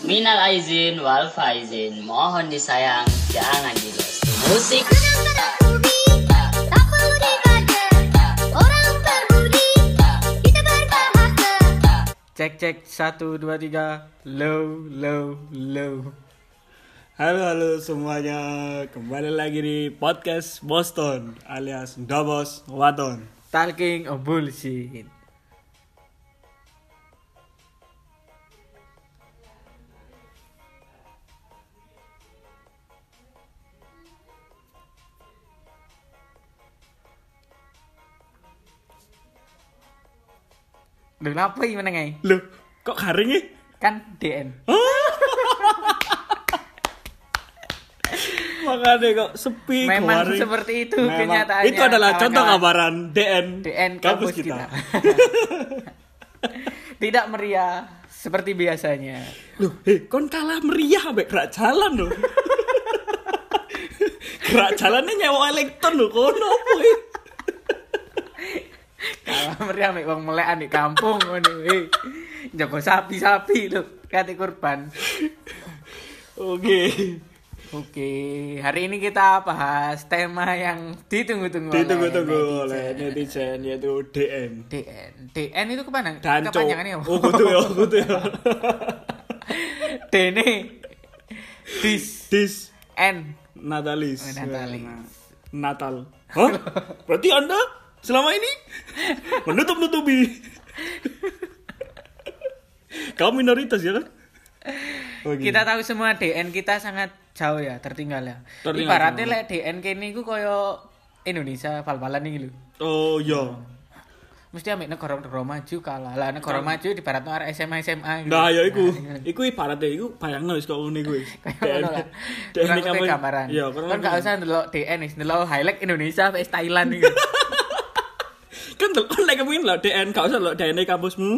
Minal aizin wal faizin, mohon disayang, jangan dilos. Musik. Cek cek satu dua tiga low low low. Halo halo semuanya, kembali lagi di podcast Boston alias Dobos Waton. Talking of bullshit. Lho, apa ini meneng ae? Loh, kok garing ya? Kan DN. Makanya kok sepi Memang garing. seperti itu Memang. kenyataannya, Itu adalah contoh kawan-kawan. gambaran DN, DN kampus, kampus kita. kita. Tidak meriah seperti biasanya. Loh, eh, kon kalah meriah ambek gerak jalan loh. gerak jalannya nyewa elektron loh, kono apa? Kalah meriah mek wong melekan di kampung ngono. Jago sapi-sapi lho, kate kurban. Oke. Oke, hari ini kita bahas tema yang ditunggu-tunggu Ditunggu-tunggu oleh netizen yaitu DN. DN. DN itu ke mana? Danco. Kepanjangannya apa? Oh, kudu ya, kudu ya. Dene. Dis. Dis N. Natalis. Oh, Natalis. Natal. Hah? Berarti Anda selama ini menutup-nutupi. Kamu minoritas ya kan? Oke. Kita tahu semua DN kita sangat jauh ya, tertinggal ya. Tertinggal Ibaratnya lek DN kene iku koyo Indonesia bal-balan iki lho. Oh iya. Mesti ambek negara-negara maju kalah. Lah negara maju di barat arek SMA SMA gitu. Nah, ya iku. Nah, Iku ibaratnya iku bayangno wis kok ngene iku wis. Kayak ngono lah. DN kamu- gambaran. Iya, kan lebih. gak usah ndelok DN ndelok highlight Indonesia vs Thailand gitu. kan delok lek kepengin lho DN gak usah lho DN kampusmu.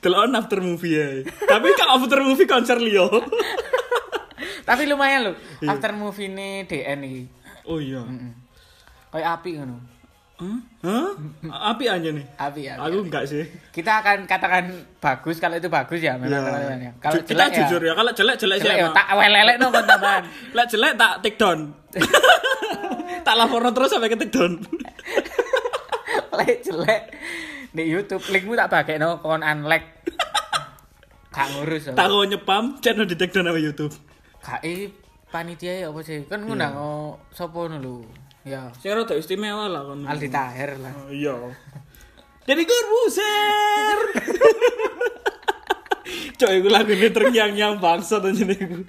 Delok after movie ya. Tapi kan after movie konser liyo. Tapi lumayan loh. Iya. After movie ini DN iki. Oh iya. Kayak api ngono. Hah? Api aja nih. Api ya. Aku enggak sih. Kita akan katakan bagus kalau itu bagus ya memang Iya. teman-teman ya. Kalau kita jelek ya. jujur ya, kalau jelek jelek sih Jelek ya emang. tak welelek no tambahan. Lek jelek tak take down. tak laporno terus sampai ke take down. Lek jelek di YouTube linkmu tak pakai no kon unlike. Gak ngurus. tak mau nyepam, channel di take down YouTube. Gak eh, panitia ya apa sih? Kan ngundang oh, sopo ngono lho. Ya. Sing rada istimewa lah kon. Aldi Tahir lah. Oh, iya. Jadi Corbuzier. Coy, iku lagune terngiang-ngiang bangsa to jenenge.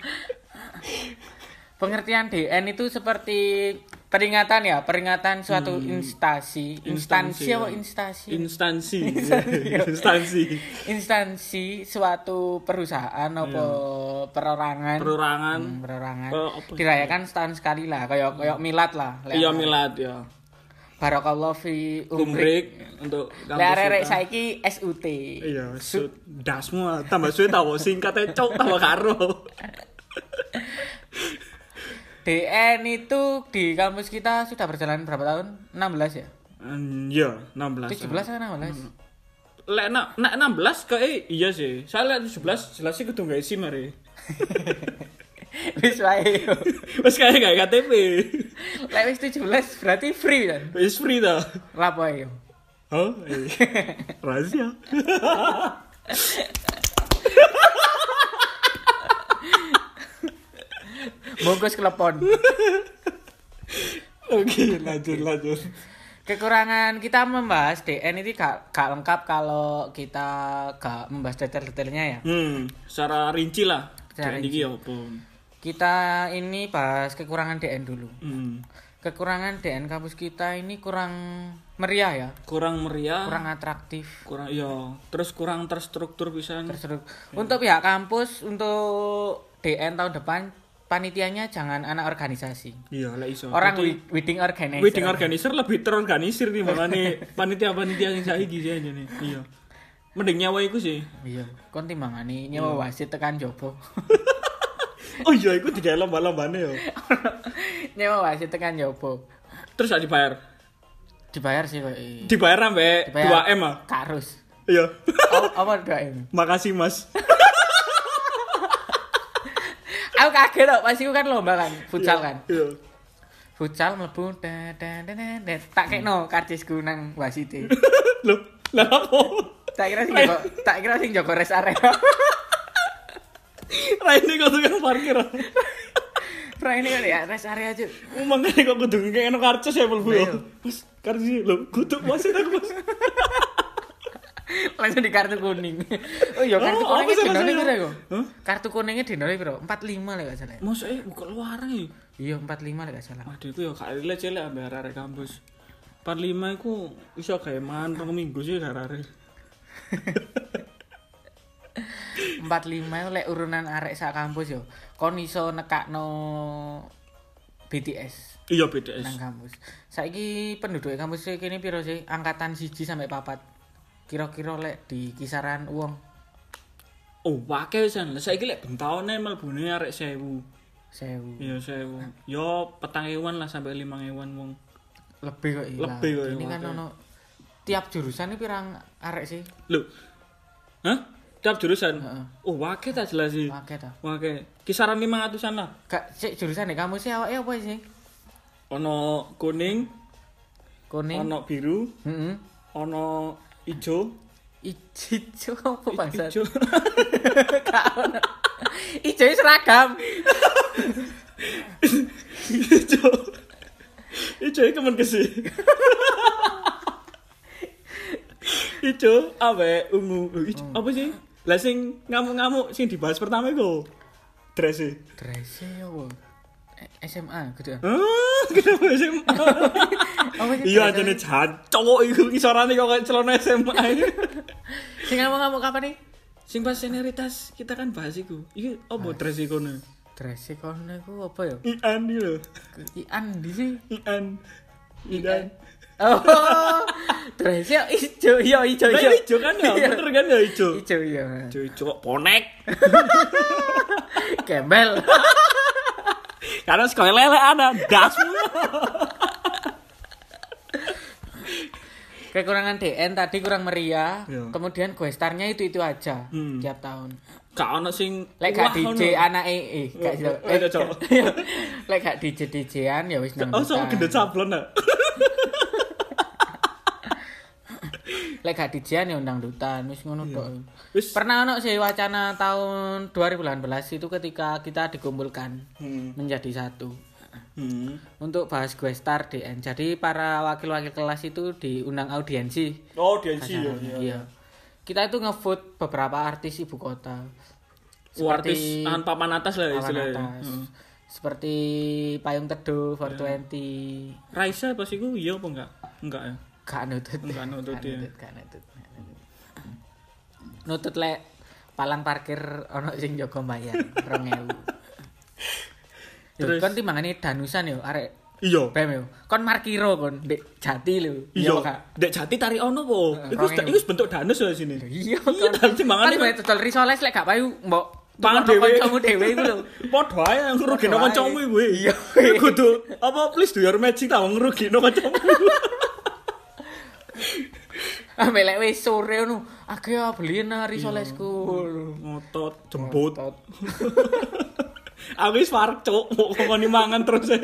Pengertian DN itu seperti peringatan ya, peringatan suatu instansi, instansi apa ya. instansi? Instansi. Instansi. instansi suatu perusahaan apa perorangan Perorangan. Hmm, perorangan apa? dirayakan setahun sekali lah kayak kayak milad lah Lek- Iya milad ya. barakallah fi umrik Umrik untuk kampus saiki SUT Iya, sud dasmu ah. tambah suwe tahu singkatnya cok tambah karo. DN itu di kampus kita sudah berjalan berapa tahun 16 ya Hmm, Iya, 16. 17 kan 16 Lek nak nak 16 kayak iya sih. Saya lihat 17 jelas sih kudu gak isi mari. wis wae yo. Wes kayak gak KTP. lek wis 17 berarti free kan Wis free dah. lapo Oh, eh. rahasia. bungkus klepon Oke, lanjut lanjut. kekurangan kita membahas DN ini gak, gak lengkap kalau kita gak membahas detail-detailnya ya. Hmm, secara rinci lah. Secara Jadi iki apa? Kita ini bahas kekurangan DN dulu. Hmm. Kekurangan DN kampus kita ini kurang meriah ya, Kurang meriah, kurang atraktif. kurang iya, terus kurang terstruktur bisa. Terus untuk pihak kampus untuk DN tahun depan panitianya jangan anak organisasi. Iya, lah iso. Orang wi- wedding organizer. wedding organizer lebih terorganisir nih makanya panitia-panitia yang saiki sih aja nih. Iya. Mending nyawa iku sih. Iya, kon timbangane nyewa wasit tekan jopo. Oh iya, iku tiga lomba-lombane yo. nyewa wasit tekan jopo. Terus gak dibayar. Dibayar sih kok. Dibayar sampai Dibayar. 2 M ah. Karus. Iya. Oh, apa doa ini? Makasih Mas. Aku kaget kok, pas iku kan lomba kan, futsal kan. Iya. Futsal mlebu tak kekno karcisku nang wasite. Loh, lah apa? Tak kira sing jago, tak kira sing jago rest area. Raine kok tukang parkir. Pra ini kan ya rest area aja. Umang kok kudu kayak karcis ya mlebu ya. Iya. Mas, karcis lho, kudu wasit aku Mas. Langsung di kartu kuning. Oh iya kartu Oh, kuningnya rasanya? piro iku? Hah? Kartu kuningnya dinone piro? 45 lek gak salah. Masa eh buka luaran ya. Iya 45 lek gak salah. Waduh itu ya kak Rile cilik ambil arek kampus. 45 iku iso gawe mangan rong minggu sih arek. 45 itu lek urunan arek sak kampus yo. Kon iso nekakno BTS Iya nang BTS. kampus. Saiki penduduk kampus kene piro sih? Angkatan 1 sampai papat. Kira-kira lek di kisaran uang Oh, wae wisan. Lah saiki lek bentaone mlebune arek 1000. 1000. Iya 1000. Yo petang ewan lah sampai limang ewan wong. Lebih kok iya. Lebih kok, Ini kan ono tiap jurusan ini pirang arek sih? Lho. Hah? Tiap jurusan. Heeh. Oh, wae tak jelas sih. Oke ta. Wae. Kisaran 500-an lah. Gak sik jurusan di kampus sih awake apa sih? Ono kuning, Kuning. ono biru, Heeh. ono ijo, Ijo apa bangsa? ijo. Ijo seragam. Ijo. Ijo iki kemen kesi. Ijo awe ungu. Ijo apa sih? Lah sing ngamuk-ngamuk sing dibahas pertama iku dress e. Dress ya apa? SMA gitu. ya? Ah, kenapa SMA? Apa sih Iya dress-e? ajane jan cowok iku kisorane kok kayak celana SMA. Sing ngomong-ngomong kapan nih? Sing pas senioritas kita kan bahas iku. Iki opo dress iku ne? Dress kono iku apa ya? Ian iki lho. Ian di sih. Ian. Ian. Oh, dress ya ijo, iya ijo ijo. ijo kan ya, bener kan ya ijo. Ijo iya. Ijo ijo ponek. Gembel. Karena sekolah lele ada dasmu. Kekurangan DN tadi kurang meriah, Iya. kemudian questarnya itu itu aja Hmm. tiap tahun. Gak ono sing Lek gak DJ anak eh eh gak Cok. Lek gak DJ DJ-an ya wis nang. Oh, sama gendut sablon ah. Lek gak DJ-an ya undang dutan wis ngono tok. Wis Pernah ono sih wacana tahun 2018 itu ketika kita dikumpulkan Hmm. menjadi satu Hmm. untuk bahas questar DN. Jadi para wakil-wakil kelas itu diundang audiensi. Oh, DNC ya. Acaranya, Iya. Kita itu ngevote beberapa artis ibu kota. Oh, artis an papan atas lah Papan istilahnya. atas. Heeh. Seperti Payung Teduh, 420. Raisa pas iku iya apa enggak? Enggak ya. Gak nutut. Gak nutut, Gak ya. nutut, nutut, lek palang parkir ono sing jaga bayar 2000. Terus kan timbangane danusan yo arek Iya. BEM yo. Kon markiro kon ndek Jati lho. Iya. Kak? Dek jati tarik ono po. Iku iku bentuk danus lah sini. Iya, Iya, kan. timbangannya Kan total risoles lek gak payu mbok Pangan dhewe. kancamu dhewe iku lho. Padha ae ngrugino kancamu iku. Iya. Kudu apa please do your magic ta ngrugino kancamu. Ambek lek wis sore ngono, akeh ya beli risolesku. Ngotot, jembut. Ngotot. Aku wis parek cuk, mau ngomongin mangan terus.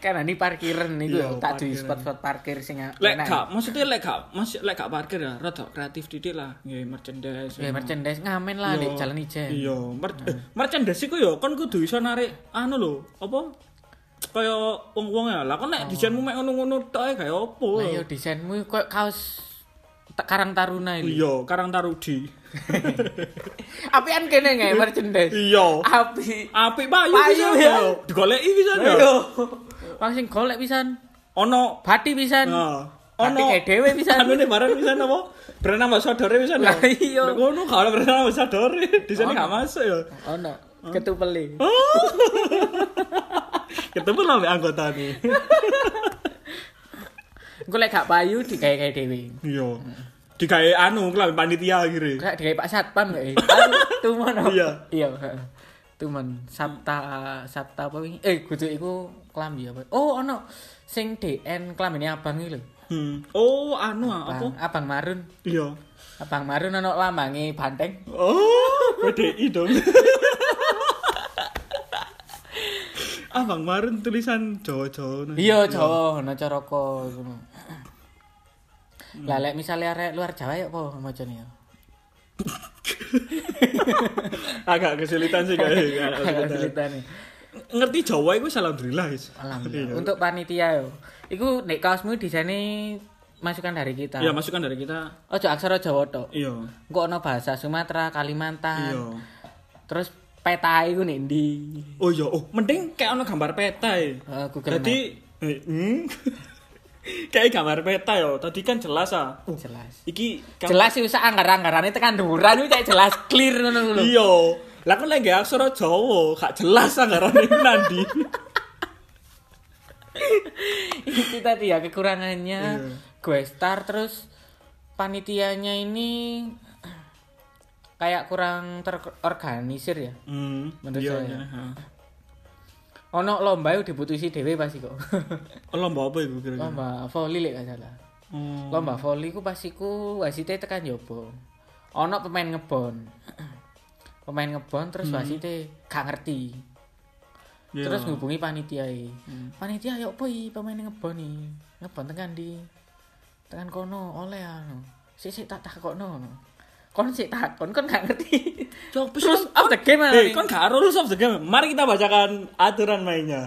Kan ini parkiran niku Iya, yo, tak duwe spot-spot parkir sing Lek gak, maksudnya lek gak, masih lek gak parkir ya, rada kreatif didik lah, nggih merchandise. Ya merchandise ngamen lah di Iya. Jalan Ijen. Iya, eh, merchandise iku ya kon kudu iso narik anu lho, apa? Kaya wong-wong ya. Lah kon nek desainmu mek ngono-ngono tok ae gawe opo? Lah yo desainmu koyo kaos Karang Taruna ini. Iya, Karang Tarudi. Apian kene nggak merchandise. Iya. Api. Apik payu Payu, bisa ya. Digoleki bisa ya. Ayo. Wong sing golek pisan. Ono Bati pisan. Bati ono kayak dhewe pisan. Anu nih barang bisa apa? Brand ambassador bisa Lah, iya. Ngono gak ada brand ambassador. Di sini gak masuk ya. Ono. Ketupeli. Ketemu lah anggota nih. Engko lek gak payu digawe-gawe dhewe. Iya. Digawe anu kelambi panitia akhirnya. Kayak digawe Pak Satpam gak? Aduh, Tuman. apa? Iya. Iya. Tuman Sabta Sabta apa wingi? Eh, kudu iku klambi apa? Oh, ono sing DN klambine abang iki lho. Hmm. Oh, anu apa? Abang, Marun. Iya. Abang Marun ono lambange banteng. Oh, PDI dong. ah Bang Marun tulisan Jawa-Jawa. Iya, Jawa ngono caraka ngono. Lah lek misale arek luar Jawa ya apa macane ya? Agak kesulitan sih kayak. agak kesulitan. Nih. Ngerti Jawa iku alhamdulillah. Is. Alhamdulillah. Iya. Untuk panitia yo. Iku nek kaosmu disane masukan dari kita. Iya, masukan dari kita. Ojo aksara Jawa tok. Iya. Engko ono bahasa Sumatera, Kalimantan. Iya. Terus peta iku nek ndi? Oh iya, oh mending kayak ono gambar peta ya. Google Jadi eh, hmm? kayak gambar peta yo. Tadi kan jelas ah. Map. jelas. Iki gam- Jelas sih usah anggar-anggarane tekan dhuwuran iku cek jelas clear ngono lho. Iya. Lah kan lagi aksara Jawa, gak jelas anggarane nandi. itu tadi ya kekurangannya Iya. gue star terus panitianya ini kayak kurang terorganisir ya Hmm, Menurut iya, saya. iya, ono lomba itu diputusi dewe pasti kok. Oh, lomba apa iku kira-kira? lomba volley lek gak salah. Oh. lomba volley ku pas iku wasite tekan jopo ono pemain ngebon. Pemain ngebon terus wasite gak ngerti. Iya. terus ngubungi panitia i. panitia yuk boy pemain ngebon nih ngebon tekan di tekan kono oleh anu. Sik sik tak takokno kon sik takon kon gak ngerti Cok, terus up the game Eh, anu. kan gak rules of the game. Mari kita bacakan aturan mainnya.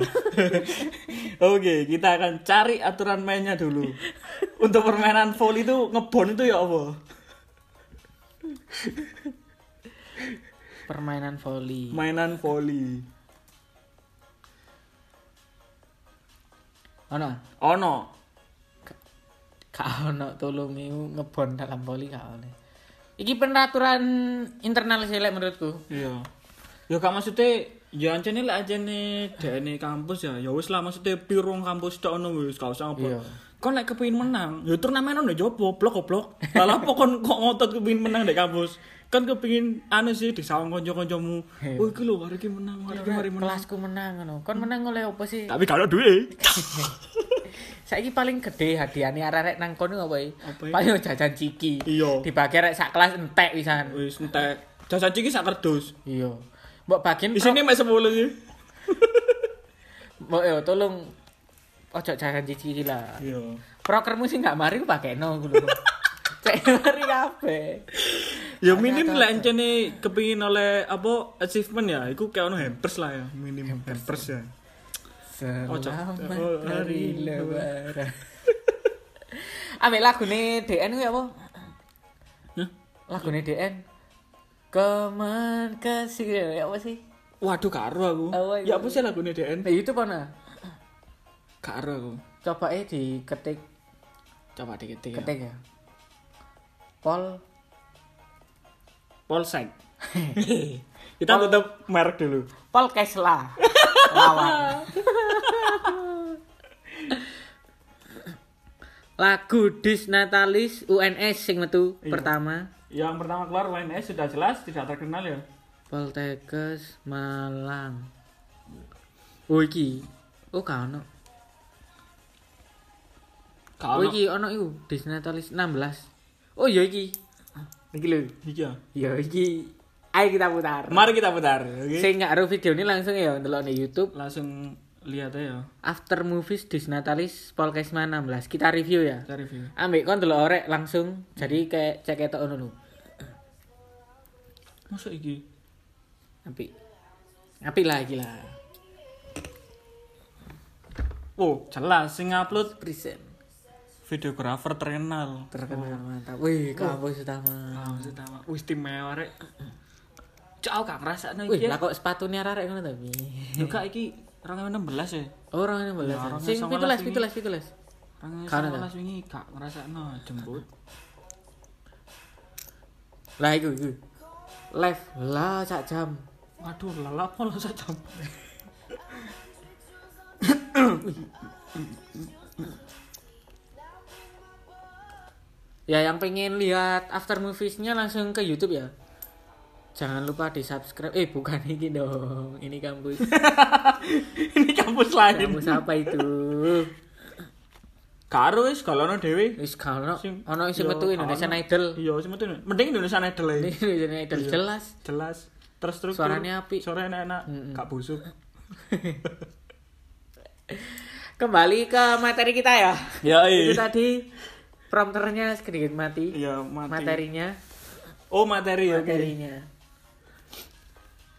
Oke, kita akan cari aturan mainnya dulu. Untuk permainan volley itu ngebon itu ya apa? permainan volley Mainan volley. ono Ono. gak ono tolong ngebon dalam volley gak oleh iki peraturan internal sih menurutku Iya. Ya gak maksudnya ya ancene lek ajene DN kampus ya. Ya wis lah maksudnya pirung kampus tok ono wis gak usah apa. Iya. Kon lek kepengin menang, ya turnamen ono jopo, blok goblok. Lah apa kon kok ngotot kepengin menang di kampus? Kan kepengin anu sih disawang kanca-kancamu. Oh iki lho hari iki menang, hari iki mari menang. kelasku menang ngono kon menang oleh apa sih Tapi kalau duit. saiki paling gede hadiahnya arek-arek nang kono apa iki iki? paling jajan ciki Iya. dibagi arek sak kelas entek pisan Wis entek. Jajan ciki sak kardus. iya mbok bagian Di sini mek 10 sih. mbok yo tolong ojo jajan ciki iki lah Iya. prokermu sih gak mari ku pakeno ngono cek mari kabeh Ya minim lah encene kepingin oleh apa achievement ya, iku kayak ono hampers lah ya, minim hampers ya. Selamat Oh, hari hari lebaran. Ambek lagune DN kuwi apa? Hah? Lagune DN. Kemen kasih ya apa sih? Waduh karo aku. Apa itu? Ya apa sih lagune DN? Di YouTube ana. Karo aku. Coba eh diketik Coba diketik. ketik ya. Pol Polsek. Kita tutup merek dulu. Pol Kesla. Lawan. Lagu Disnatalis UNS sing metu Iya. pertama. Yang pertama keluar WNS sudah jelas tidak terkenal ya. Poltekkes Malang. Oh iki. Oh gak ono. Oh iki ono iku Disnatalis 16. Oh iya iki. Iki lho. iki ya. Ya iki. Ayo kita putar. Mari kita putar? Sing nggak ada video ini langsung ya ndelok di YouTube. Langsung lihat ya. After Movies Disnatalis Polkesma 16. Kita review ya. Kita review. Ambek kon delok orek langsung. Jadi kayak cek ketok ngono lho. Masa iki? Apik. Apik lah iki lah. Oh, jelas sing upload Present. videografer terkenal. Terkenal mantap. Wih, kampus utama. Ah, utama. Wis istimewa rek. Cak gak ngrasakno Wih, iki. lah kok sepatunya arek ngono tapi. Juga iki 2016 ya. Orang ini Ya, belas. orang Sing yang pitulas, sama pitulas, pitulas. Orang Kan ada. 19 wingi gak ngrasakno jemput. Lah iku iku. Live lah sak jam. Waduh, lala apa lah sak jam. Ya yang pengen lihat after movies-nya langsung ke YouTube ya. Jangan lupa di subscribe. Eh bukan ini dong. Ini kampus. Ini kampus lain. kampus apa itu? Karo wis kalau ono dhewe. Wis kalau ono sing metu Indonesian ono. Idol. Iya, sing metu. Mending Indonesia Idol ae. Indonesian Idol Iya. jelas. Jelas. Terstruktur. Suaranya apik. Suaranya enak, Mm-mm. gak busuk. Kembali ke materi kita ya. Ya, Itu tadi prompternya sedikit mati. Iya, mati. Materinya, Oh, materi ya. oke.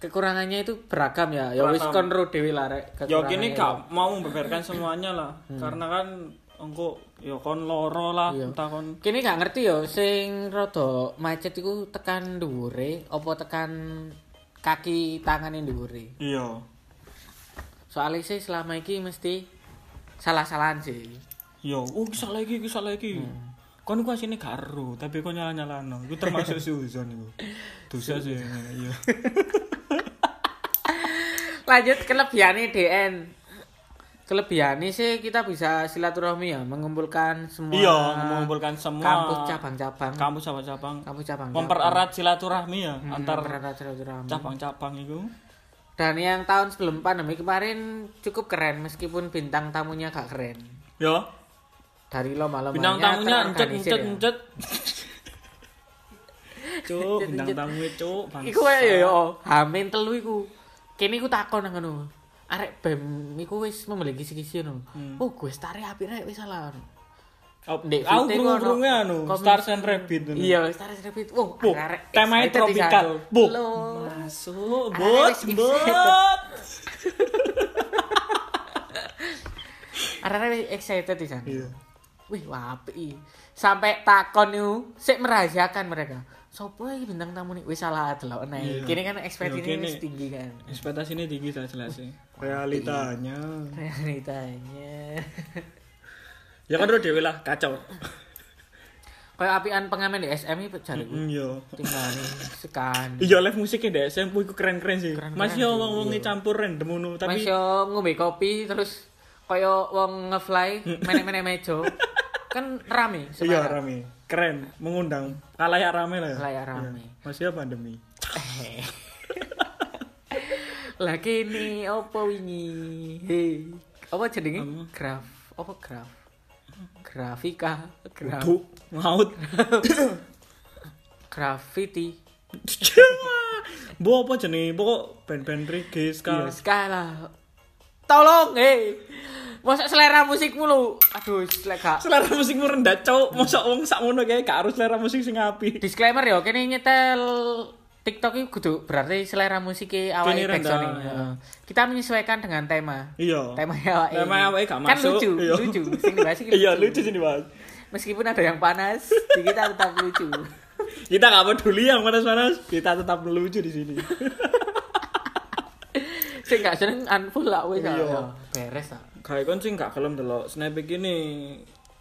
Kekurangannya itu beragam ya. Ya wis kon ro dhewe lah rek. Ya kekurangannya kini itu. gak mau membeberkan semuanya lah. Karena kan engko ya kon loro lah, Iya. entah kon Kini gak ngerti ya sing rada macet iku tekan dhuwure apa tekan kaki tangane dhuwure. Iya. Soalnya sih selama iki mesti salah-salahan sih. Yo, oh kisah lagi, kisah lagi. Kon iku asine gak ero, tapi kon nyala-nyalano. Iku termasuk suzon iku. Dosa sih, iya. Lanjut kelebihannya DN. Kelebihannya sih kita bisa silaturahmi ya, mengumpulkan semua Iya, mengumpulkan semua kampus cabang-cabang, kampus cabang-cabang. kampus cabang. Mempererat silaturahmi ya Hmm, antar silaturahmi. cabang-cabang itu. Dan yang tahun sebelum pandemi kemarin cukup keren meskipun bintang tamunya gak keren. Ya, Dari lomba-lombanya bintang tamunya encet encet encet. Cuk, bintang tamu cuk. Iku ya yo, hamin telu iku. Kene iku takon nang ngono. Arek BEM iku wis memiliki kisi-kisi ngono. Hmm. Oh, gue stare apik rek wis salah. Oh, Aku ono anu, Stars and Rabbit. Iya, stare rapid. Wow, Bu, arek temanya tropical. Bu, Lo. masuk, bot, bot. Arek excited di sana. Iya. Wih, wapi. Sampai takon itu sik merahasiakan mereka. Sopo iki bintang tamu nih? Wis salah delok nih. Iya. Kini kan ekspektasi Iya, kini. wis tinggi kan. Ekspektasinya tinggi tak jelas sih. Realitanya. Realitanya. Ya kan udah dewe lah, kacau. Kayak apian pengamen di SMI jariku. Mm, yo. Tinggal nih sekan. Iya live musiknya deh, SMP iku keren-keren sih. Keren-keren Masih sih, yo wong-wong campur random ngono, Tapi yo ngombe kopi terus kaya wong ngefly menek-menek mejo. kan rame iya rame. Keren, mengundang kalayak rame lah. ya. Kalayak rame. Iya. Masih apa pandemi? Lah kene opo wingi? Hei. Apa jenenge? Apa? Graf. Apa graf? Grafika, graf, Tuh, maut. graffiti. Bu apa jenenge? Pokok band-band reggae ska. Iya, skala. Tolong, hei. Masa selera musikmu lu? Aduh, selera Selera musikmu rendah, cowok. Masa wong sakmono kae gak harus selera musik sing apik. Disclaimer ya, kene nyetel TikTok itu kudu berarti selera musiknya awal Kene rendah, backsound ya. Kita menyesuaikan dengan tema. Iya. Tema awal Tema awake gak Kan masuk, lucu, iya. lucu. Sing dibahas iki Iya, lucu sih dibahas. Meskipun ada yang panas, kita tetap lucu. Kita gak peduli yang panas-panas, kita tetap lucu di sini. Sing gak seneng unfull lah wis Iya. ya. Beres ah. Kayak kon sing gak gelem delok snap gini.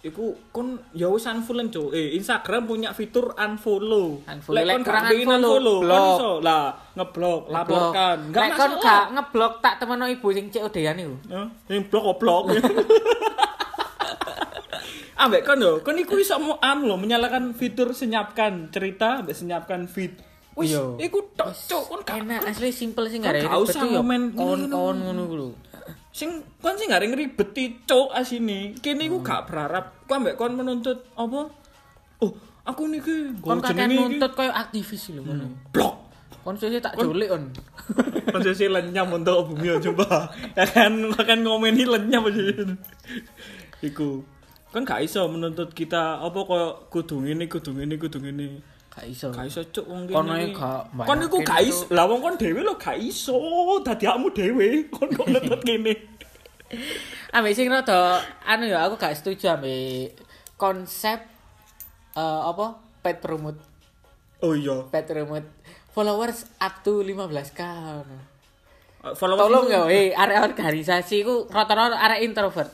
Iku kon ya wis unfollow cuk. Eh Instagram punya fitur unfollow. Unfollow. Lek Lek kon kurang unfollow, unfollow, kon blok. iso lah ngeblok, laporkan. Ngeblok. Gak Nek kon masalah. gak ngeblok tak temono ibu sing COD-an iku. Hah? Yang blok oblok. Ambek kon yo, kon iku iso mau anu lho, menyalakan fitur senyapkan cerita, ambek senyapkan feed. Wis, Iya. iku tok cuk, kon Enak asli simple sih Kon gak ada usah ngomen Kawan-kawan ngono ku lho. sing kon sing gak ngeribeti cuk asine. Kene iku gak berharap ku ambek kon menuntut apa? Oh, aku niki Kon kakek nuntut koyo aktivis lho ngono. blok. Kon sih tak culik on. Konsesi lenyam untuk bumi ya coba. Ya kan kan ngomeni lenyam aja. Iku. Kan gak iso menuntut kita apa koyo kudu ngene kudu ngene kudu ngene. Gak iso. Gak iso cuk wong kene. Kono iki. gak Kon iku gak iso. Lah wong kon dhewe lho gak iso. Dadi akmu dhewe kon kok nuntut ngene. Ambek sing rada anu ya aku gak setuju ambek konsep eh apa pet promote Oh iya. pet promote followers up to 15k. Follow Tolong ya, eh area organisasi ku rata-rata area introvert.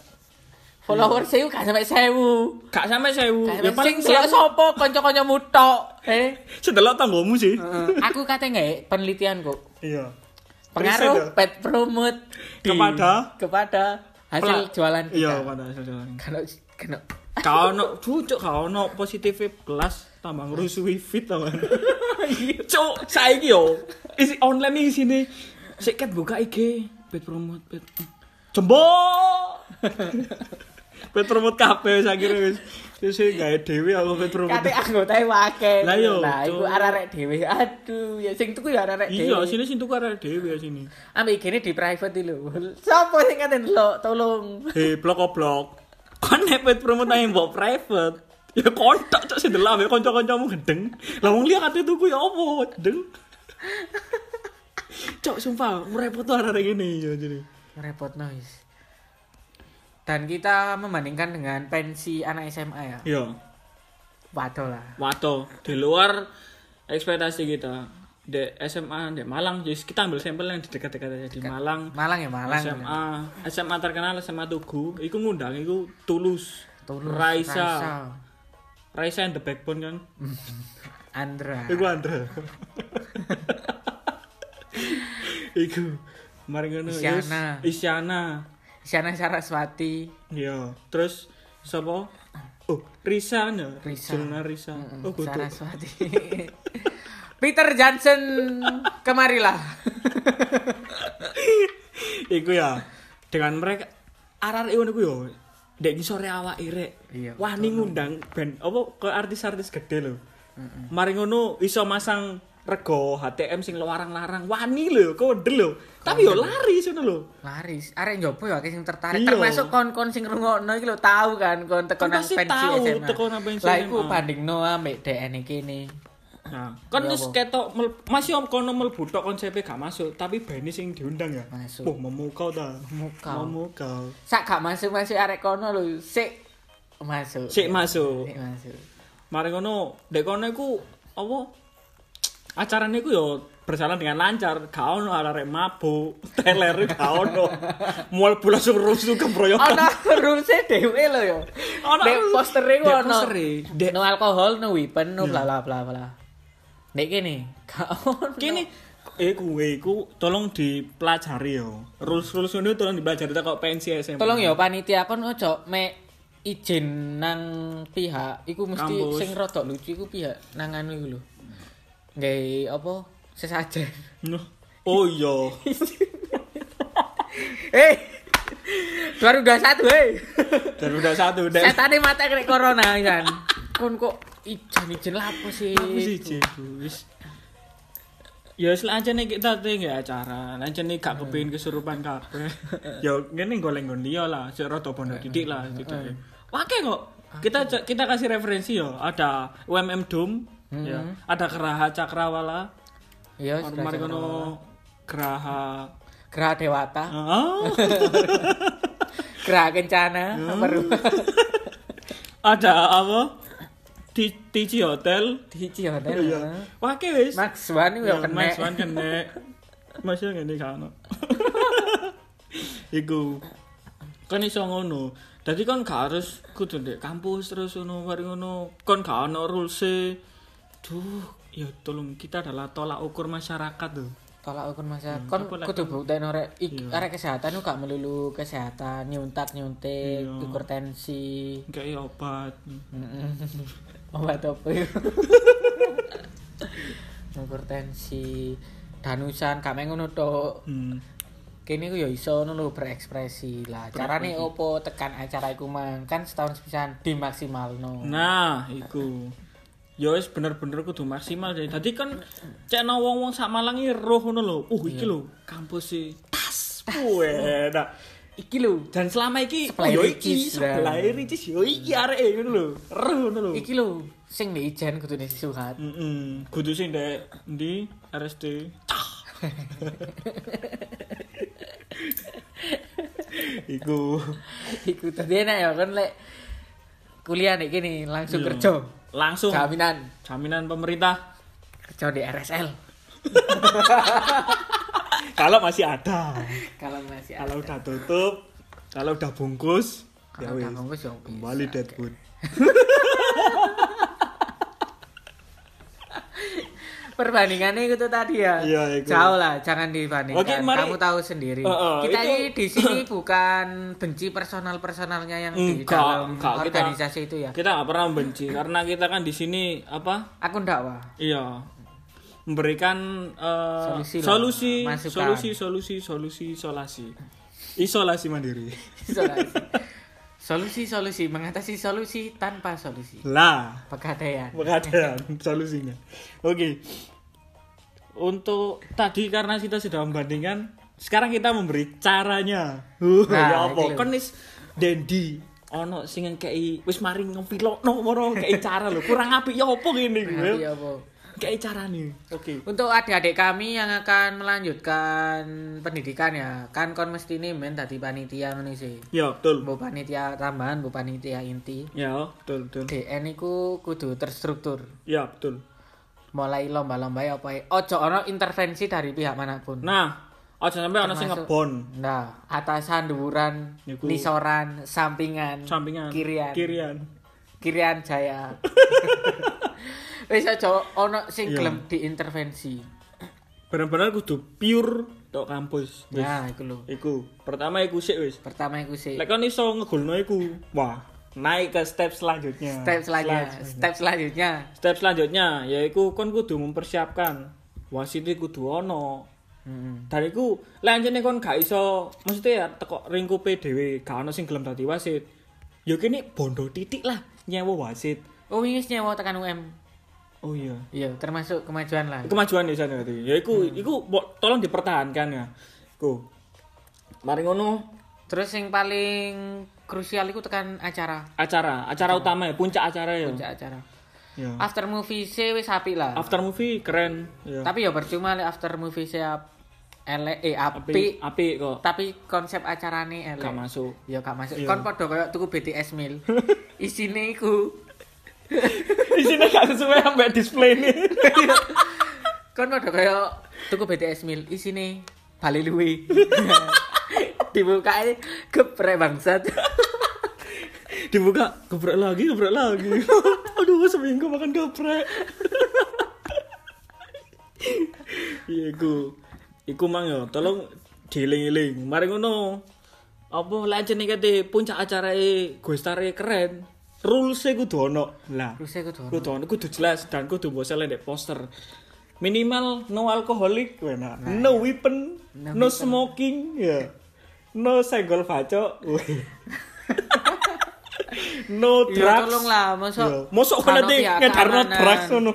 Followers saya gak sampai sewu. Gak sampe sewu. Ya sampai paling sing delok selama sapa kanca-kancamu tok. Eh, sedelok tanggomu sih. Aku kate nggak penelitian kok. Iya. Pengaruh ya? pet promote Kepada? kepada hasil jualan kita. Iya, pada hasil jualan. Kalau kalau Kau no, cucuk kau no positif kelas tambah ngerusui fit teman. Cuk, saya yo isi online nih sini. Seket buka IG, pet promote, pet. Jembo. Pet promote kabeh sakire wis. Wis gawe dhewe aku pet promote. Kate anggota wake. Lah yo, Nah, iku arek dhewe. Aduh, ya sing tuku ya arek dhewe. Iya, sini sing tuku arek dhewe sini. Ambek gini di private lho. Sopo sing ngaten lo tolong. Hei, blok-blok. Kan nek pet promote mbok private. Ya kontak cok sing delok ambek kanca-kancamu gendeng. Lah wong liya kate tuku ya opo, gendeng. Cok sumpah, merepot tuh arek ngene ya jadi. Repot noise. Dan kita membandingkan dengan pensi anak SMA ya. Iya. Waduh lah. Waduh, di luar ekspektasi kita. Di SMA di Malang, jadi kita ambil sampel yang di dekat-dekat aja di Malang. Malang ya Malang. SMA, SMA terkenal SMA Tugu, iku ngundang iku Tulus, Tulus, Raisa, Raisa and the Backbone kan. Andra. Iku Andra. iku mari ngono ya, Isyana. Isyana. Isyana Saraswati. Iya, terus sapa? Oh, Risa nya. Risa. Jelna Risa. Oh, kudu. Saraswati. Peter Johnson kemarilah. iku ya dengan mereka arek ngono ku yo dek ngisore awake rek. Iya, Wani ngundang band apa ke artis-artis gede lho. Mari ngono iso masang rego HTM sing larang-larang wani lho kode lho. Tapi yo lari ngono lho. Laris, arek njopo ya akeh sing tertarik. Iya. Termasuk kon-kon sing ngrungokno iki lho tahu kan kon teko Kan nang pasti pensi tahu SMA. teko nang pensi Lah iku bandingno ambek DN iki kene. Nah, kan Ya wis ketok masih om kono mlebu tok konsepnya gak masuk, tapi band sing diundang ya. Masuk. Oh, memukau ta. Memukau. Memukau. Sak gak masuk-masuk arek kono lho, sik masuk. Sik masuk. Sik masuk. Mari ngono, dek kono iku apa? Acarane iku yo berjalan dengan lancar, gak ono arek mabuk, teler gak ono. Mual langsung rusuh kebroyokan. Ana rulese dhewe lho yo. Ana postere ku ono. dek- no alkohol, no weapon, no Iya. bla bla bla bla. Nek kene gak ono. Eh kuwe iku tolong dipelajari yo. Rules-rules ini tolong dipelajari tak kok pensi SMA. Tolong ya panitia kon ojo me izin nang pihak iku mesti Kampus. sing rada lucu iku pihak nang anu iku lho. Nggae apa sesajen. Oh iya. Eh. 2021 hei. Dan udah satu udah. Setane mata kena corona kan. Kon kok ijen-ijen lapo sih? Apa sih Jebu? Wis. Ya wis aja nih kita tuh nggak acara, aja nih gak kepingin kesurupan kabeh. ya ngene goleng nggon liya lah, sik rada bondo didik lah gitu. Oke kok. Kita kita kasih referensi yo, ada UMM Dum, ya. Ada Geraha Cakrawala, Iya, kono Geraha Gerah Dewata, Ah, Gerah Kencana, baru ada apa? Di Tiji Hotel. di Cihotel. Iya. Oke wis. Max Wan Ya, kena. Mas Wan kena. Mas yo ngene kan. Iku. Kan iso ngono. Dadi kon gak harus kudu ndek kampus terus ngono mari ngono. Kon gak ono rules Duh, ya tolong kita adalah tolak ukur masyarakat tuh. Tolak ukur masa. Kon apa lek kudu kon- buktiin arek ik- Iya. arek kesehatan gak melulu kesehatan, nyuntak nyuntik, Iya. ukur tensi. Kayak obat. Obat apa itu? ukur tensi. Danusan gak ngono tok. Hmm. Kene ku ya iso ngono berekspresi lah. Carane opo tekan acara iku mang kan setahun sepisan dimaksimalno. Nah, iku. Ya wis bener-bener kudu maksimal jadi. Dadi kan cek no wong-wong sak Malang iki roh ngono lho. Uh, iki lho kampus e tas. Weh, nah. Iki lho, Dan selama iki Sebelah yo Ricis, iki lah. sebelah Ricis yo iki areke ngono lho. Roh ngono lho. iki lho sing di ijen kudu disuhat. Heeh. Kudu sing ndek ndi RSD. Iku Iku tadi enak ya kan lek kuliah nih gini langsung Iya. kerja. Langsung Jaminan jaminan pemerintah kerja di RSL. kalau masih ada. Kalau masih ada. Kalau udah tutup, kalau udah bungkus, ya Kalau wis. udah bungkus ya Kembali bisa. Deadwood. Perbandingannya itu tadi ya. Iya, itu. Jauh lah, jangan dibandingkan. Oke, mari- Kamu tahu sendiri. Heeh, kita itu- ini di sini bukan benci personal-personalnya yang di Enggak, dalam enggak, kita- organisasi itu ya. Kita nggak pernah benci karena kita kan di sini apa? Aku ndak wah. Iya. Memberikan eh, Solusi solusi, masukan. solusi, solusi, solusi, isolasi. Isolasi mandiri. Isolasi. Solusi-solusi mengatasi solusi tanpa solusi. Lah, Pegadaian. Pegadaian solusinya. Oke. Untuk tadi karena kita sudah membandingkan, sekarang kita memberi caranya. Uh, Nah, ya apa? Kan Dendi ono sing ngekei wis mari ngempilokno moro kei cara lho. Kurang apik ya apa ngene iki. Apa? Kei carane. Oke. Untuk adik-adik kami yang akan melanjutkan pendidikan ya, kan kon mesti nih men tadi panitia ngono sih. Ya, betul. Bu panitia tambahan, bu panitia inti. Ya, betul, betul. DN iku kudu terstruktur. Ya, betul. Mulai lomba-lomba ya apa ya. Ojo ono intervensi dari pihak mana pun. Nah, aja sampai ono sing ngebon Nah, atasan, dhuwuran, Iku- nisoran, sampingan, sampingan. kirian, Kirian. kirian jaya. Wis aja ono sing Iya. gelem diintervensi. Benar-benar kudu pure tok kampus. Wis. Nah, iku lho. Iku. Pertama iku sik wis. Pertama iku sih. Lek kon iso ngegolno iku, wah, naik ke step selanjutnya. step selanjutnya, Selanjutnya. step selanjutnya. Step selanjutnya yaiku kon kudu mempersiapkan wasit kudu ono. Hmm. Dan iku lek anjene kon gak iso, maksudnya ya teko ringkupe dhewe gak ono sing gelem dadi wasit. Ya kene bondo titik lah nyewa wasit. Oh, ini nyewa tekan UM. Oh iya. Iya, termasuk kemajuan lah. Kemajuan di sana berarti. Ya iku iku bo- tolong dipertahankan ya. Iku. Mari ngono Terus yang paling krusial itu tekan acara, acara, acara utama ya, puncak acara ya. puncak acara. Ya. After movie sih wis apik lah. After movie keren. Ya. Tapi ya percuma lek after movie sih ap- elek eh apik, apik kok. tapi konsep acarane elek. Gak masuk. Ya gak masuk. Iya. Kon padha koyo tuku BTS meal. Isine iku Di sini gak sesuai sampai display nih. kon padha koyo tuku BTS meal isine bali luwe. Dibukae geprek bangsat. Dibuka geprek lagi, geprek lagi. Aduh, seminggu makan geprek. Iya, iku. Iku mang ya, tolong dieling-eling. Mari ngono. Apa jenenge kate puncak acarae Guestare keren. Rules-e kudu ono. Lah, Terus aku tuh. kudu ono, kudu jelas dan kudu mbok sele ndek poster. Minimal no alkoholik, wena. no weapon, No no, weapon. smoking, ya. No senggol bacok. weh. no Ya drugs. tolong lah, mosok Ya, Mosok kano nanti ngedarno drugs ngono.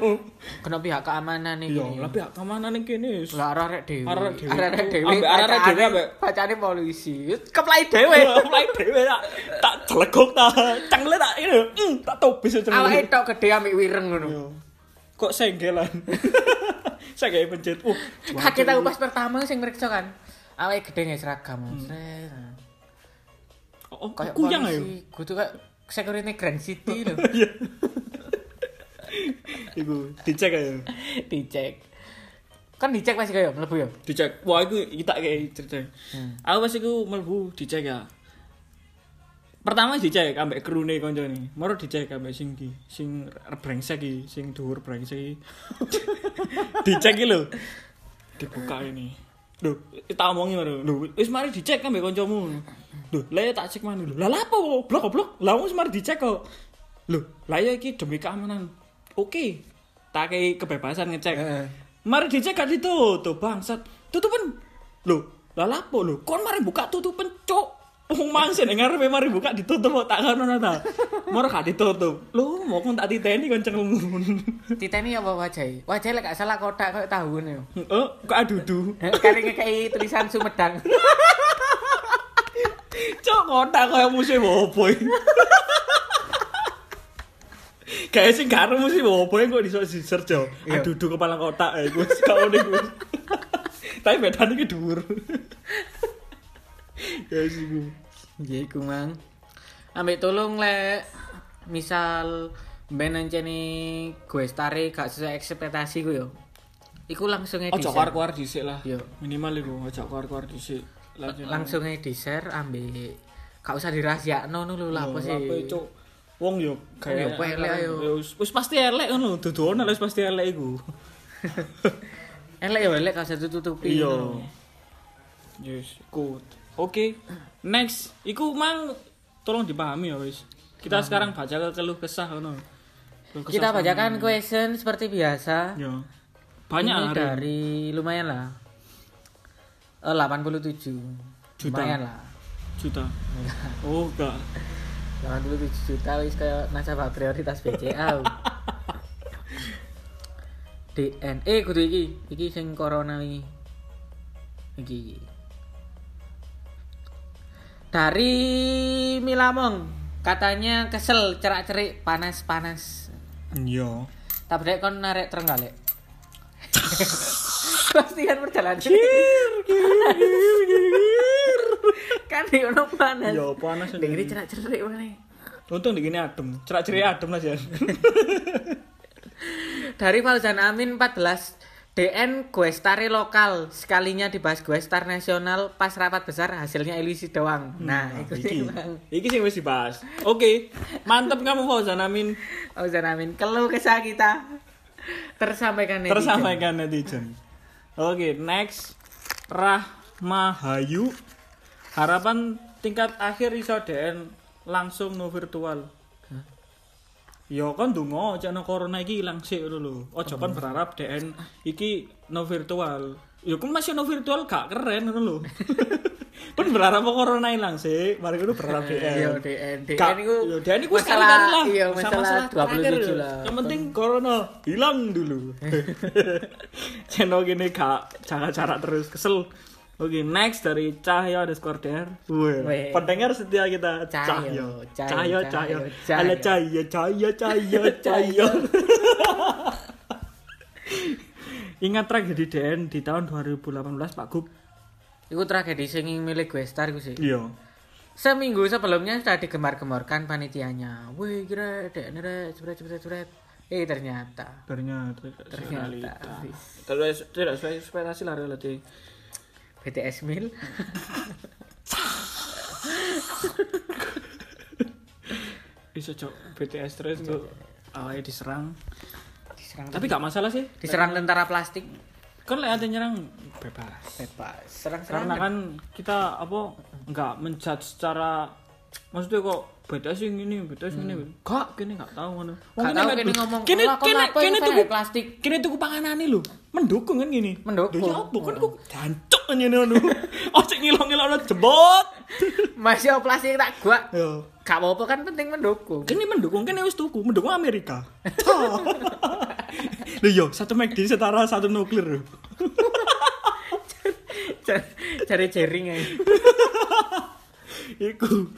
Kena pihak keamanan nih. Iya, lah pihak keamanan ning kene. Lah arek dhewe. Arek dhewe. Arek dhewe. Ambek arek dhewe, bacane- ambek- polisi. Keplai dhewe. Mulai dhewe tak tak celegok ta. Cengle tak ini. mm, tak tobis cengle. Awake tok gede ambek wireng ngono. Iya. Kok senggelan. Saya kayak pencet. Uh, Kaget aku pas pertama sing meriksa kan. Awake gede nggak seragam. Sret. Oh, Kayak kuyang ayo. polisi. Kudu kayak security Grand City lho. Iya. Iku dicek ayo. Dicek. Kan dicek pasti kayak mlebu ya. Dicek. Wah, iku kita kayak cerita. Hmm. Aku pas iku mlebu dicek ya. Pertama dicek ambek krune koncone. Moro dicek ambek sing ki, sing brengsek ki, sing dhuwur brengsek ki. dicek ki lho. Dibuka ini. Duh, tak omongi maro. Lho, wis mari dicek ambek kancamu. Lho, lah ya tak cek maneh lho. Lah lha apa? Blok goblok. Lah wis mari dicek kok. Lho, lah ya iki demi keamanan. Oke. Tak kei kebebasan ngecek. Mari dicek gak ditutup bangsat. Tutupan. Lho, lah lapo lho? Kon mari buka tutupan, cuk. Wong ning ngarepe mari buka ditutup kok tak ngono ta. Moro gak ditutup. Lho, mau kon tak titeni kon cengelmu. Titeni apa wajahe? Wajahe lek gak salah kotak kayak tahu nih. Oh, kok adudu. Kali ngekei tulisan Sumedang. Cuk, kotak koyo musuh opo iki. Kayak sing karo musuh opo kok iso disearch yo. Iya. Adudu kepala kotak iku wis kau niku. Tapi bedane iki dhuwur. Ya wis iku. Ya iku mang. Ambek tolong lek misal ben ancene gue stare gak sesuai ekspektasi ku yo. Iku langsung aja Ojo keluar-keluar dhisik lah. Yo. Minimal iku ojo keluar-keluar dhisik. Langsung aja di share ambek gak usah dirahasiakno ngono lho lah apa sih. Apa, Cuk? Wong yo yo pelek ayo. Ya wis- pasti elek ngono, dudu ono wis pasti elek iku. Elek ya elek gak usah tutupi. Iya. Yes, good. Oke. Next, iku mang tolong dipahami ya wis. Kita sekarang baca ke keluh kesah ngono. Kita bacakan ini. question seperti biasa. Ya. Banyak Ini hari. dari lumayan lah. Eh 87. Juta. Lumayan lah. juta. Oh, enggak. 87 juta wis kaya nasabah prioritas BCA. DNE kudu iki, iki sing corona iki. Iki. Dari Milamong katanya kesel cerak-cerik panas-panas. Iya. Tapi kon narik Trenggalek. Pastikan perjalanan. kan di ono panas. Iya, panas ini cerak-cerik mana? Untung digini adem. Cerak-cerik adem lah Jan. Dari Fauzan Amin 14 DN Guestari lokal sekalinya dibahas Guestar nasional pas rapat besar hasilnya ilusi doang. Nah, itu iki. sih. Iki sing wis dibahas. Oke. Mantep kamu Fauzan Amin. Fauzan Amin keluh kesah kita tersampaikan netizen. Tersampaikan netizen. Oke, next Rahmahayu. Harapan tingkat akhir iso DN langsung no virtual. Ya kan donga no corona iki ilang sik lho. Aja kan berharap DN iki no virtual. Ya kan masih no virtual gak keren ngono lho. Pun berharap corona ilang sih, mari ngono berharap DN. Iya, DN. DN iku ya, DN iku sekali-kali lah. iya, masalah terakhir 27 ya. lah. Yang penting corona hilang dulu. Channel gini gak cara-cara terus kesel. Oke, next dari Cahyo underscore DR. Wih, pendengar setia kita Cahyo, Cahyo, Cahyo, Cahyo, Cahyo, Cahyo. Ala Cahyo, Cahyo, Cahyo, Cahyo. Ingat tragedi DN di tahun 2018 Pak Gub? Iku tragedi sing milik Guestar iku sih. Iya. Seminggu sebelumnya sudah digemar-gemarkan panitianya. Wih, kira DN re jebret jebret jebret. Eh ternyata Ternyata ternyata Terus tidak sesuai ekspektasi lah relatif. BTS Mil. Bisa cok BTS terus kok awalnya diserang. diserang Tapi gak masalah sih. diserang tentara plastik. Kan lek ada nyerang bebas. Bebas. Serang Karena kan kita apa nggak menjudge secara maksudnya kok BTS yang ini, BTS ini. Gak, kini gak tahu ngono. Wong kene du- ngomong, kene "Lah, kok kene apa kene itu tuku plastik?" Kene tuku panganane lho. Mendukung kan gini. Mendukung. Ya apa kan kok jancuk ngene ngono. Oh sik ngilong-ngilongno jebot. Masih plastik tak gua. Gak apa-apa kan penting mendukung. Kini mendukung, kini wis tuku, mendukung Amerika. Lho yo, satu McD setara satu nuklir. Cari jaring aja. Iku.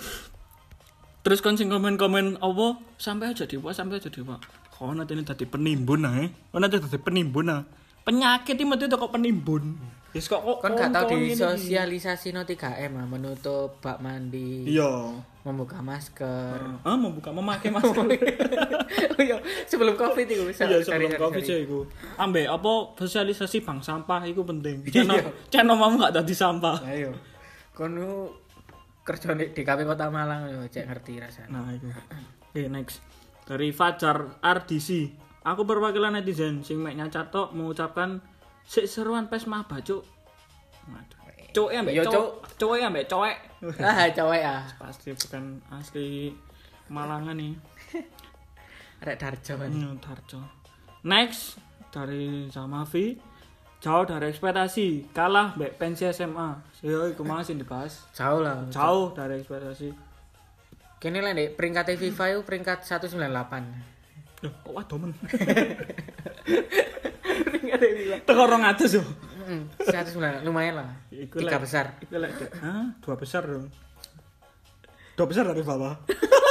Terus kon sing komen-komen apa sampai aja dewa sampai aja dewa. Kok nanti ini tadi penimbun ae. Kok nanti tadi penimbun ah. Penyakit iki metu kok penimbun. Wis kok kok Kan gak tau kon- kon di ngene iki. sosialisasi no 3M lah menutup bak mandi, Iya. membuka masker. Ah mau buka memakai masker. Oh iya, sebelum Covid itu Iya sebelum covid sih iku. Ambek apa sosialisasi bank sampah iku penting. Channel channel mamu gak tadi sampah. Ayo. Kono kerja di DKP Kota Malang yo cek ngerti rasanya. Nah, itu. Oke, next. Dari Fajar RDC. Aku perwakilan netizen sing mek nyacat tok mengucapkan sik seruan pes mah bacuk. Waduh. Cowok ambek Yo, cowok. Cowok ambek cowok. Ah, cowok ah. Pasti bukan asli Malangan nih. Rek Darjo. Hmm, Tarjo. Next dari Zamavi. Jauh dari ekspektasi, kalah mbek pensi SMA. Yo iku mau sing dibahas. Jauh lah. Jauh dari ekspektasi. Kini lah dek peringkat FIFA itu peringkat 198. Loh, kok waduh men. peringkat FIFA. Teko 200 yo. Mm, 109 lumayan lah. Iku Tiga besar. Iku lek Hah? Dua besar dong. Dua besar dari bawah.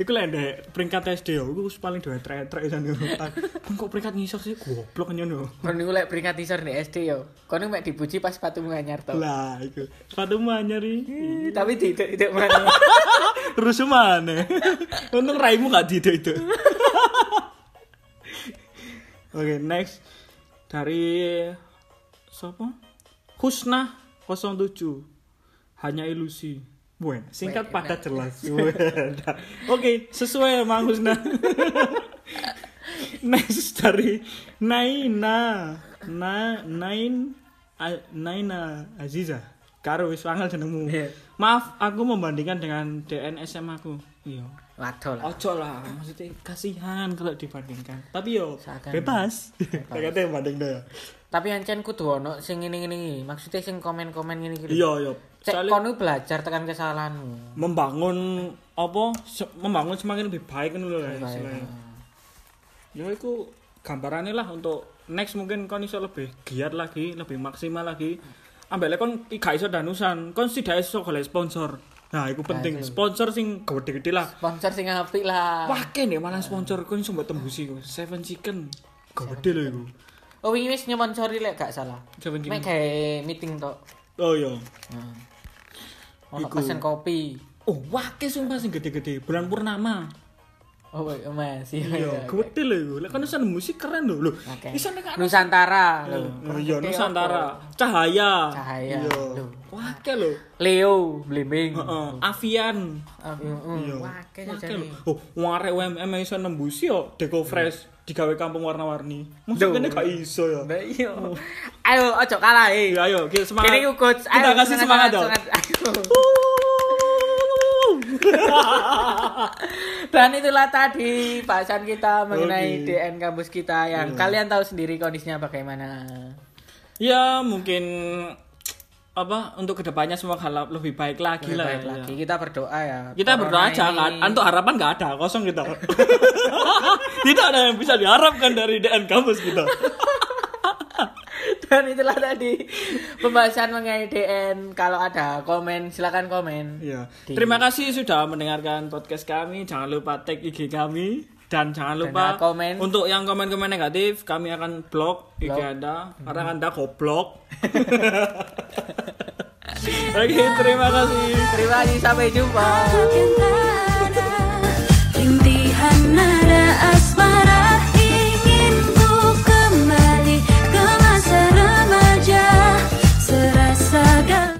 Iku lek ndek peringkat SD yo, iku paling dua trek-trek jan yo. Kok peringkat ngisor sih goblok yo. Kon niku lek peringkat isor di SD yo. Kon niku mek dipuji pas sepatumu anyar to. Lah, iku. Sepatu anyar iki. Ih, Tapi tidak tidak mana. Terus mana? Untung raimu gak di itu. Oke, next dari siapa? Husna 07. Hanya ilusi. Bueno, singkat Weh, padat jelas. Oke, sesuai Mang Husna. next dari Naina. Na Nain A- Naina Aziza. Karo wis wangel jenengmu. Iya. Maaf, aku membandingkan dengan DN SMA aku. Iya. Waduh lah. Ojo lah, maksudnya kasihan kalau dibandingkan. Tapi yo Seakan- bebas. Kayaknya banding deh. Tapi ancen kudu ono sing ngene-ngene iki. Maksudnya sing komen-komen ngene iki. Iya, iya. Cek kono belajar tekan kesalahanmu. membangun apa se- membangun semakin lebih baik kan lho. Ya iku gambarannya lah untuk next mungkin kon iso lebih giat lagi, lebih maksimal lagi. Ambek lek kon gak iso danusan, kon tidak iso golek sponsor. Nah, iku penting. itu. Sponsor sing gede-gede lah. sponsor sing apik lah Wah, kene malah sponsor kon iso tembusi ku. Seven Chicken. Gede lho iku. Oh wingi wis nyponsori lek gak salah mek gawe meeting tok Oh iya. Nah. Ono pesen kopi. Oh, wake sumpah sing gede-gede. Bulan purnama. Oh, iya, Mas. Iya. Iya, gede lho iku. Lek kon iso musik keren lho. Lho, Oke. iso nek Nusantara lho. Oh iya, Nusantara. Cahaya. Cahaya. Iya. Lho. Wake lho. Leo, Blimbing. Heeh, Avian. Ah, mm, Iya. Wah, lho. Oh, warek UMM iso nembusi yo Deco Fresh digawe kampung warna-warni. Masa kene gak iso ya. Mbak iya. Ayo, ojo kalah eh. Ayo, kita semangat. Kene coach. Kita Ayo, kasih semangat dong. Ayo. Dan itulah tadi bahasan kita mengenai Oke. DN kampus kita yang kalian tahu sendiri kondisinya bagaimana. Ya, mungkin apa untuk ke depannya semua hal lebih baik lagi Lebih lah. baik ya. lagi. Kita berdoa ya. Kita berdoa aja kan. Untuk harapan nggak ada, kosong kita. Tidak ada yang bisa diharapkan dari DN kampus kita. Dan itulah tadi pembahasan mengenai DN. Kalau ada komen silakan komen. Iya. Di... Terima kasih sudah mendengarkan podcast kami. Jangan lupa tag IG kami dan jangan lupa dan komen. untuk yang komen-komen negatif kami akan blog blok. IG Anda hmm. karena Anda goblok. Oke, okay, terima kasih. Terima kasih sampai jumpa.